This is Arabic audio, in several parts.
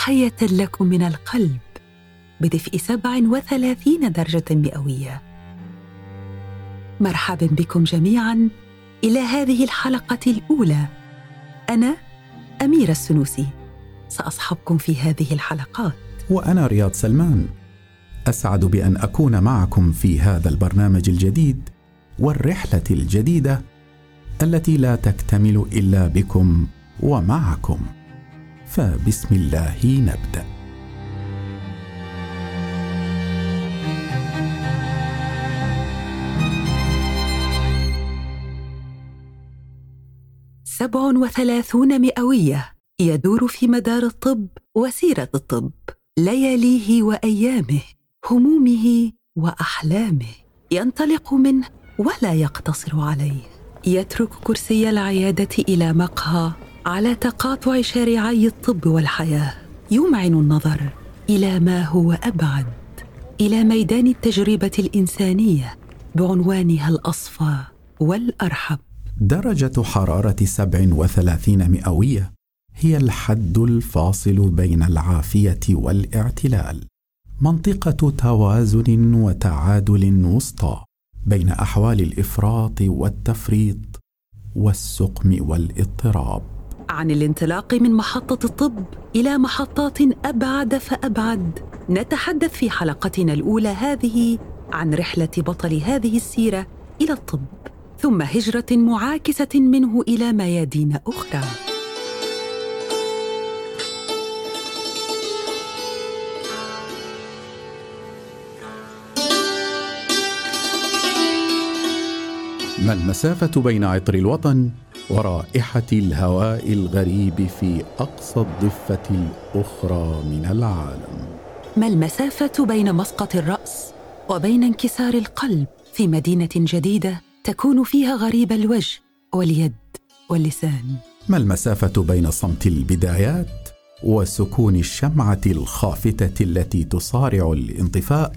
تحية لكم من القلب بدفء 37 درجة مئوية. مرحبا بكم جميعا إلى هذه الحلقة الأولى. أنا أميرة السنوسي سأصحبكم في هذه الحلقات. وأنا رياض سلمان. أسعد بأن أكون معكم في هذا البرنامج الجديد والرحلة الجديدة التي لا تكتمل إلا بكم ومعكم. فبسم الله نبدأ. سبع وثلاثون مئوية. يدور في مدار الطب وسيرة الطب لياليه وأيامه همومه وأحلامه. ينطلق منه ولا يقتصر عليه. يترك كرسي العيادة إلى مقهى على تقاطع شارعي الطب والحياة يمعن النظر إلى ما هو أبعد إلى ميدان التجربة الإنسانية بعنوانها الأصفى والأرحب. درجة حرارة 37 مئوية هي الحد الفاصل بين العافية والإعتلال. منطقة توازن وتعادل وسطى بين أحوال الإفراط والتفريط والسقم والإضطراب. عن الانطلاق من محطة الطب إلى محطات أبعد فأبعد. نتحدث في حلقتنا الأولى هذه عن رحلة بطل هذه السيرة إلى الطب ثم هجرة معاكسة منه إلى ميادين أخرى. ما المسافة بين عطر الوطن ورائحة الهواء الغريب في أقصى الضفة الأخرى من العالم؟ ما المسافة بين مسقط الرأس وبين انكسار القلب في مدينة جديدة تكون فيها غريب الوجه واليد واللسان؟ ما المسافة بين صمت البدايات وسكون الشمعة الخافتة التي تصارع الانطفاء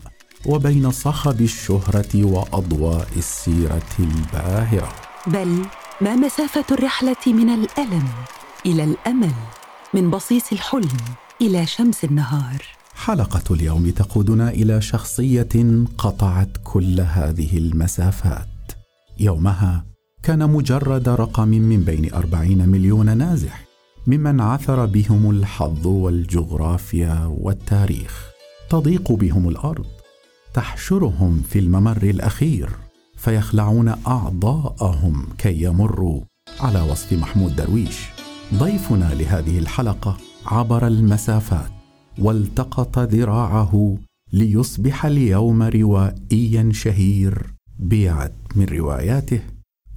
وبين صخب الشهرة وأضواء السيرة الباهرة؟ بل ما مسافة الرحلة من الألم إلى الأمل من بصيص الحلم إلى شمس النهار. حلقة اليوم تقودنا إلى شخصية قطعت كل هذه المسافات. يومها كان مجرد رقم من بين أربعين مليون نازح ممن عثر بهم الحظ والجغرافيا والتاريخ. تضيق بهم الأرض تحشرهم في الممر الأخير. فيخلعون أعضاءهم كي يمروا على وصف محمود درويش. ضيفنا لهذه الحلقة عبر المسافات والتقط ذراعه ليصبح اليوم روائيا شهير. بيعت من رواياته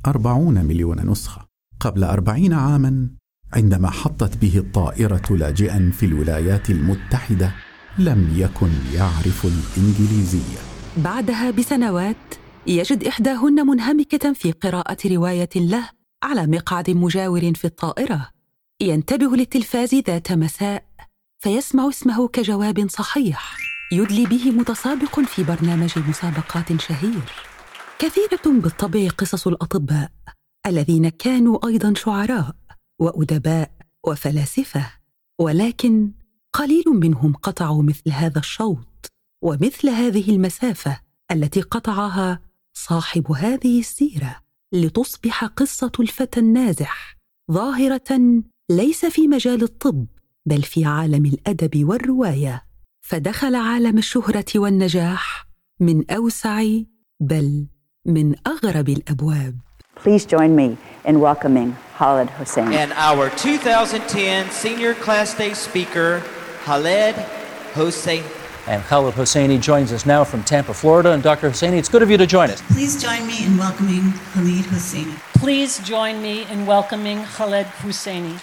أربعون مليون نسخة. قبل أربعين عاما عندما حطت به الطائرة لاجئا في الولايات المتحدة لم يكن يعرف الإنجليزية. بعدها بسنوات يجد إحداهن منهمكة في قراءة رواية له على مقعد مجاور في الطائرة. ينتبه للتلفاز ذات مساء فيسمع اسمه كجواب صحيح يدلي به متسابق في برنامج مسابقات شهير. كثيرة بالطبع قصص الأطباء الذين كانوا أيضا شعراء وأدباء وفلاسفة ولكن قليل منهم قطعوا مثل هذا الشوط ومثل هذه المسافة التي قطعها صاحب هذه السيرة لتصبح قصة الفتى النازح ظاهرة ليس في مجال الطب بل في عالم الأدب والرواية فدخل عالم الشهرة والنجاح من أوسع بل من أغرب الأبواب Please join me in welcoming Khaled Hossein. And our 2010 Senior Class Day speaker, Khaled Hossein. And Khaled Hosseini joins us now from Tampa, Florida. And Dr. Hosseini, it's good of you to join us. Please join me in welcoming Khalid Hosseini. Please join me in welcoming Khaled Hosseini.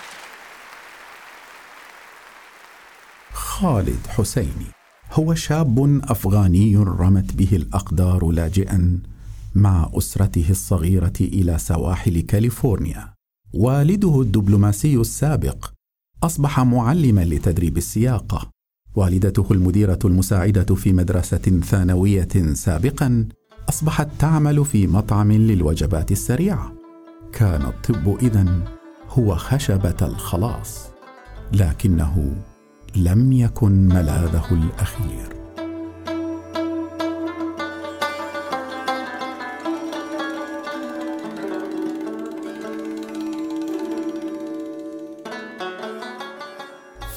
خالد حسيني هو شاب افغاني رمت به الاقدار لاجئا مع اسرته الصغيره إلى سواحل كاليفورنيا والده الدبلوماسي السابق اصبح معلما لتدريب السياقه والدته المديرة المساعدة في مدرسة ثانوية سابقا أصبحت تعمل في مطعم للوجبات السريعة. كان الطب إذن هو خشبة الخلاص لكنه لم يكن ملاذه الأخير.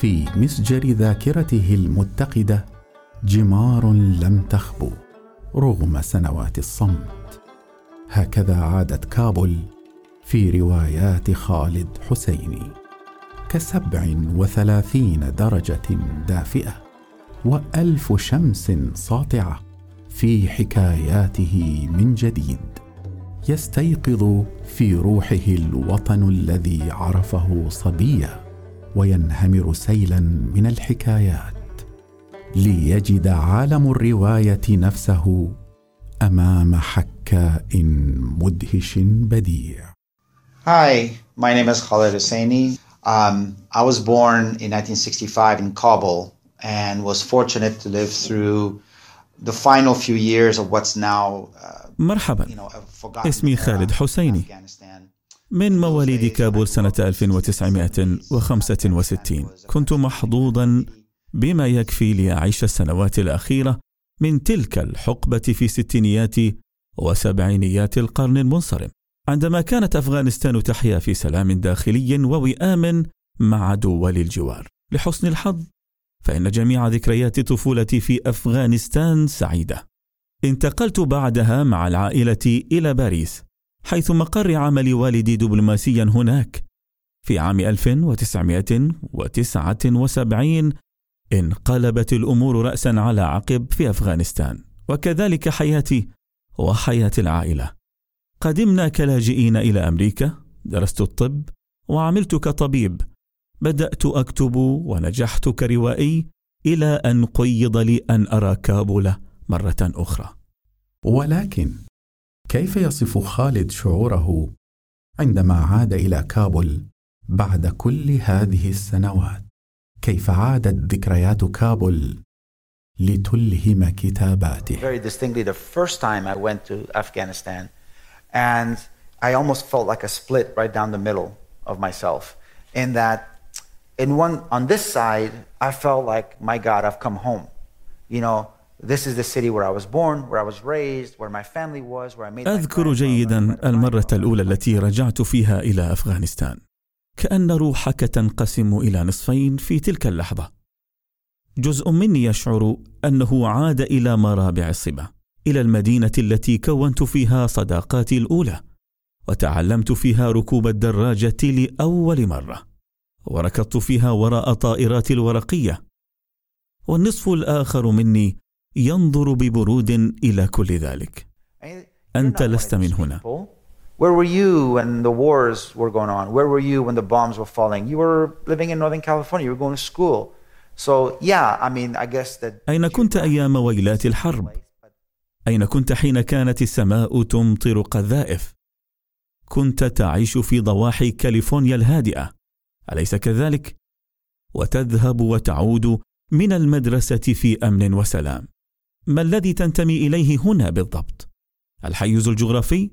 في مسجر ذاكرته المتقدة جمار لم تخبو رغم سنوات الصمت. هكذا عادت كابل في روايات خالد حسيني كسبع وثلاثين درجة دافئة وألف شمس ساطعة في حكاياته من جديد يستيقظ في روحه الوطن الذي عرفه صبيا. وينهمر سيلا من الحكايات ليجد عالم الروايه نفسه امام حكاء مدهش بديع Hi, my name is Khaled Hosseini. Um, I was born in 1965 in Kabul and was fortunate to live through the final few years of what's now, uh, مرحبا you know, a forgotten اسمي خالد in حسيني. من مواليد كابول سنة 1965 كنت محظوظا بما يكفي لأعيش السنوات الأخيرة من تلك الحقبة في ستينيات وسبعينيات القرن المنصرم. عندما كانت أفغانستان تحيا في سلام داخلي ووئام مع دول الجوار. لحسن الحظ فإن جميع ذكريات طفولتي في أفغانستان سعيدة. انتقلت بعدها مع العائلة إلى باريس. حيث مقر عمل والدي دبلوماسيا هناك. في عام 1979 انقلبت الأمور راسا على عقب في أفغانستان وكذلك حياتي وحياة العائلة. قدمنا كلاجئين إلى أمريكا درست الطب وعملت كطبيب. بدأت أكتب ونجحت كروائي إلى أن قيض لي أن أرى كابول مرة أخرى. ولكن كيف يصف خالد شعوره عندما عاد إلى كابول بعد كل هذه السنوات كيف عادت ذكريات كابول لتلهم كتاباته very distinctly the first time I went to Afghanistan, and I almost felt like a split right down the middle of myself. In that, in one on this side, I felt like, my God, I've come home. You know, this is the city where I was born, where I was raised, where my family was, where I made. my أذكر جيدا المرة. الأولى التي رجعت فيها إلى أفغانستان كأن روحك تنقسم إلى نصفين في تلك اللحظة جزء مني يشعر أنه عاد إلى مرابع الصبا إلى المدينة التي كونت فيها صداقاتي الأولى وتعلمت فيها ركوب الدراجة لأول مرة وركضت فيها وراء طائرات الورقية والنصف الآخر مني ينظر ببرود إلى كل ذلك أنت لست من هنا أين كنت أيام ويلات الحرب؟ أين كنت حين كانت السماء تمطر قذائف؟ كنت تعيش في ضواحي كاليفورنيا الهادئة، أليس كذلك؟ وتذهب وتعود من المدرسة في أمن وسلام. ما الذي تنتمي إليه هنا بالضبط؟ الحيز الجغرافي؟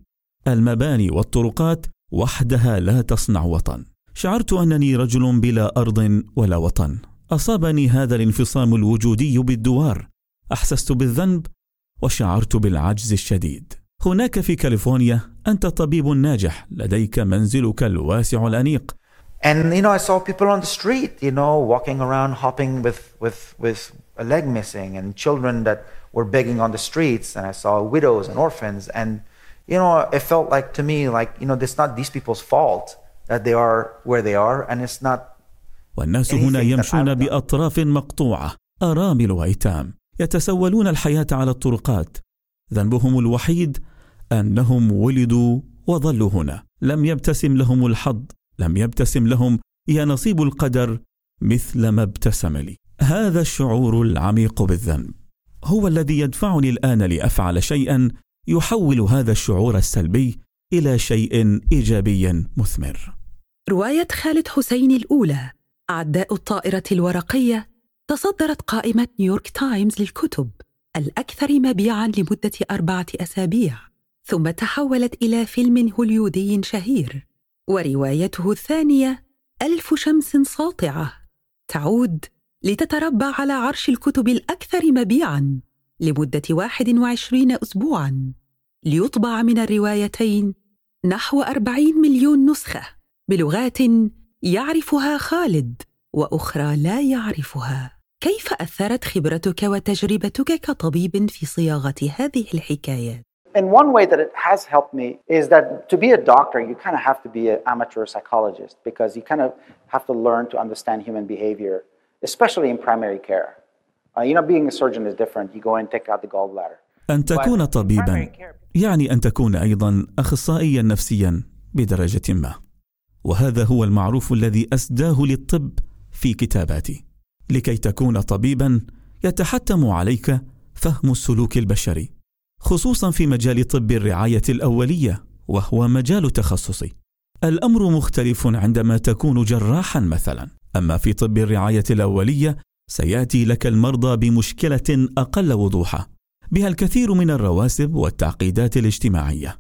المباني والطرقات وحدها لا تصنع وطن. شعرت أنني رجل بلا أرض ولا وطن. أصابني هذا الانفصام الوجودي بالدوار. أحسست بالذنب وشعرت بالعجز الشديد. هناك في كاليفورنيا أنت طبيب ناجح، لديك منزلك الواسع الأنيق، And you know, I saw people on the street, you know, walking around, hopping with with with a leg missing, and children that were begging on the streets. And I saw widows and orphans, and you know, it felt like to me like you know, it's not these people's fault that they are where they are, and it's not والناس هنا يمشون. بأطراف مقطوعة، أرامل وأيتام، يتسولون الحياة على الطرقات. ذنبهم الوحيد أنهم ولدوا وظلوا هنا، لم يبتسم لهم الحظ، لم يبتسم لهم يا نصيب القدر مثل ما ابتسم لي. هذا الشعور العميق بالذنب هو الذي يدفعني الآن لأفعل شيئا يحول هذا الشعور السلبي إلى شيء إيجابي مثمر. رواية خالد حسين الأولى عداء الطائرة الورقية تصدرت قائمة نيويورك تايمز للكتب الأكثر مبيعاً لمدة أربعة أسابيع ثم تحولت إلى فيلم هوليودي شهير وروايته الثانية ألف شمس ساطعة تعود لتتربع على عرش الكتب الأكثر مبيعاً لمدة 21 أسبوعاً ليطبع من الروايتين نحو 40 مليون نسخة بلغات يعرفها خالد وأخرى لا يعرفها. كيف أثرت خبرتك وتجربتك كطبيب في صياغة هذه الحكايات؟ In one way that it has helped me is that to be a doctor, you kind of have to be an amateur psychologist because you kind of have to learn to understand human behavior, especially in primary care. Uh, you know, being a surgeon is different. You go in, take out the gallbladder. أن تكون طبيبا يعني أن تكون أيضا أخصائيا نفسيا بدرجة ما. وهذا هو المعروف الذي أسداه للطب في كتاباتي. لكي تكون طبيبا يتحتم عليك فهم السلوك البشري خصوصا في مجال طب الرعاية الأولية وهو مجال تخصصي الأمر مختلف عندما تكون جراحا مثلا أما في طب الرعاية الأولية سيأتي لك المرضى بمشكلة أقل وضوحا بها الكثير من الرواسب والتعقيدات الاجتماعية.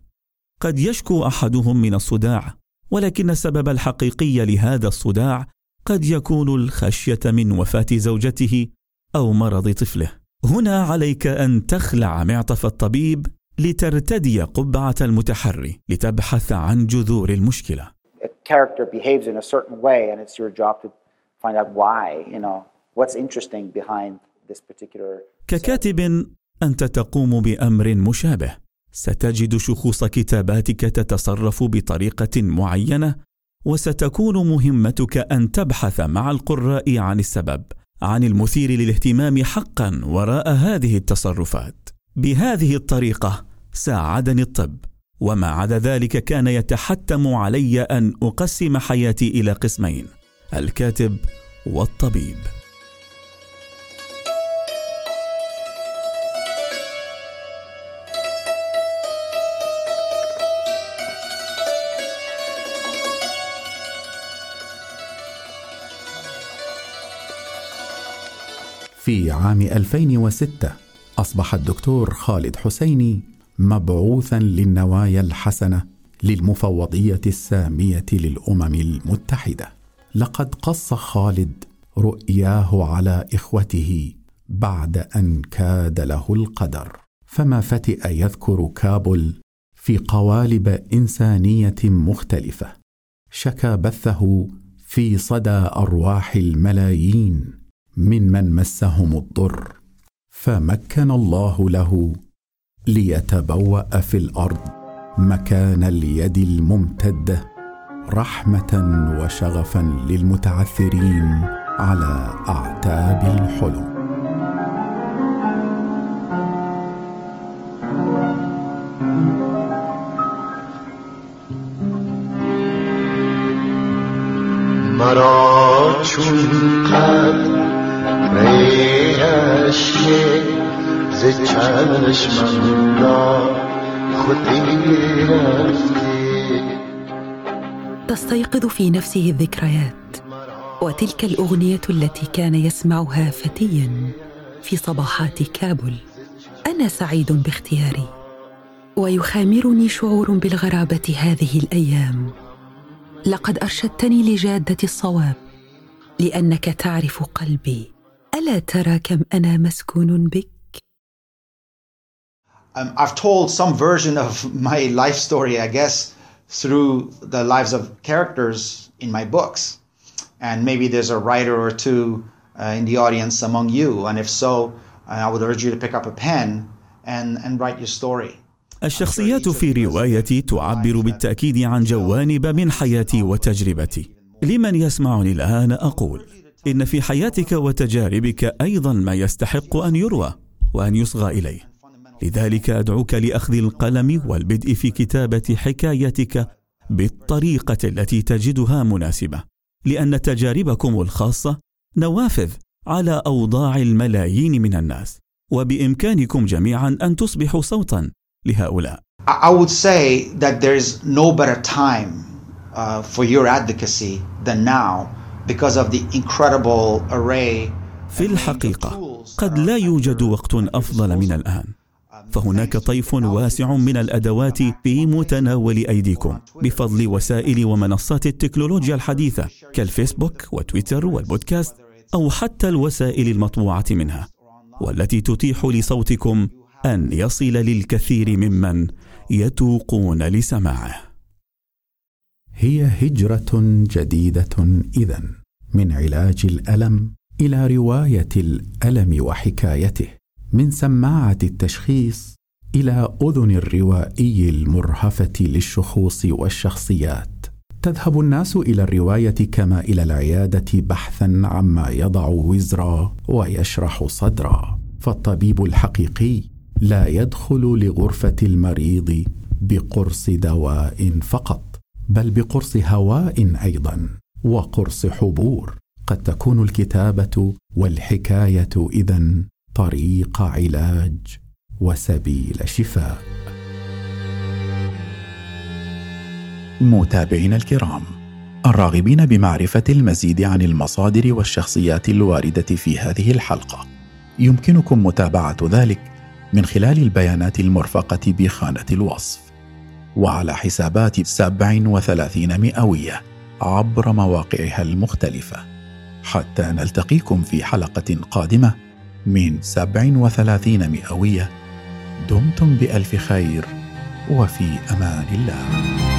قد يشكو أحدهم من الصداع ولكن السبب الحقيقي لهذا الصداع قد يكون الخشية من وفاة زوجته أو مرض طفله. هنا عليك أن تخلع معطف الطبيب لترتدي قبعة المتحري لتبحث عن جذور المشكلة. Find out why you know what's interesting behind this particular ككاتب أنت تقوم بأمر مشابه. ستجد شخوص كتاباتك تتصرف بطريقة معينة وستكون مهمتك أن تبحث مع القراء عن السبب عن المثير للاهتمام حقا وراء هذه التصرفات. بهذه الطريقة ساعدني الطب وما عدا ذلك كان يتحتم علي أن أقسم حياتي إلى قسمين. الكاتب والطبيب في عام 2006 أصبح الدكتور خالد حسيني مبعوثا للنوايا الحسنة للمفوضية السامية للأمم المتحدة. لقد قص خالد رؤياه على إخوته بعد أن كاد له القدر، فما فتئ يذكر كابل في قوالب إنسانية مختلفة، شكى بثه في صدى أرواح الملايين ممن مسهم الضر. فمكن الله له ليتبوأ في الأرض مكان اليد الممتده رحمة وشغفا للمتعثرين على أعتاب الحلم مرا چون قد ز چشمم را خودی تستيقظ في نفسه الذكريات وتلك الأغنية التي كان يسمعها فتيا في صباحات كابل. أنا سعيد باختياري ويخامرني شعور بالغرابة هذه الأيام. لقد أرشدتني لجادة الصواب لأنك تعرف قلبي. ألا ترى كم أنا مسكون بك؟ Um, I've told some version of my life story, I guess, through the lives of characters in my books. And maybe there's a writer or two uh, in the audience among you. And if so, uh, I would urge you to pick up a pen and, and write your story. الشخصيات في روايتي تعبر بالتأكيد عن جوانب من حياتي وتجربتي. لمن يسمعني الآن أقول: ان في حياتك وتجاربك أيضا ما يستحق ان يروى وان يصغى اليه لذلك أدعوك لأخذ القلم والبدء في كتابة حكايتك بالطريقة التي تجدها مناسبة لأن تجاربكم الخاصة نوافذ على أوضاع الملايين من الناس وبإمكانكم جميعا أن تصبحوا صوتا لهؤلاء. I would say that there is no better time uh, for your advocacy than now because of the incredible array في الحقيقة قد لا يوجد وقت أفضل من الآن. فهناك طيف واسع من الأدوات في متناول أيديكم بفضل وسائل ومنصات التكنولوجيا الحديثة كالفيسبوك وتويتر والبودكاست أو حتى الوسائل المطبوعة منها والتي تتيح لصوتكم أن يصل للكثير ممن يتوقون لسماعه. هي هجرة جديدة اذا من علاج الألم إلى رواية الألم وحكايته. من سماعة التشخيص إلى أذن الروائي المرهفة للشخوص والشخصيات. تذهب الناس إلى الرواية كما إلى العيادة بحثا عما يضع وزرا ويشرح صدرا. فالطبيب الحقيقي لا يدخل لغرفة المريض بقرص دواء فقط بل بقرص هواء أيضا وقرص حبور. قد تكون الكتابة والحكاية اذا طريق علاج وسبيل شفاء. متابعينا الكرام الراغبين بمعرفة المزيد عن المصادر والشخصيات الواردة في هذه الحلقة. يمكنكم متابعة ذلك من خلال البيانات المرفقة بخانة الوصف وعلى حسابات 37 مئوية عبر مواقعها المختلفة. حتى نلتقيكم في حلقة قادمة من 37 مئوية دمتم بألف خير وفي أمان الله.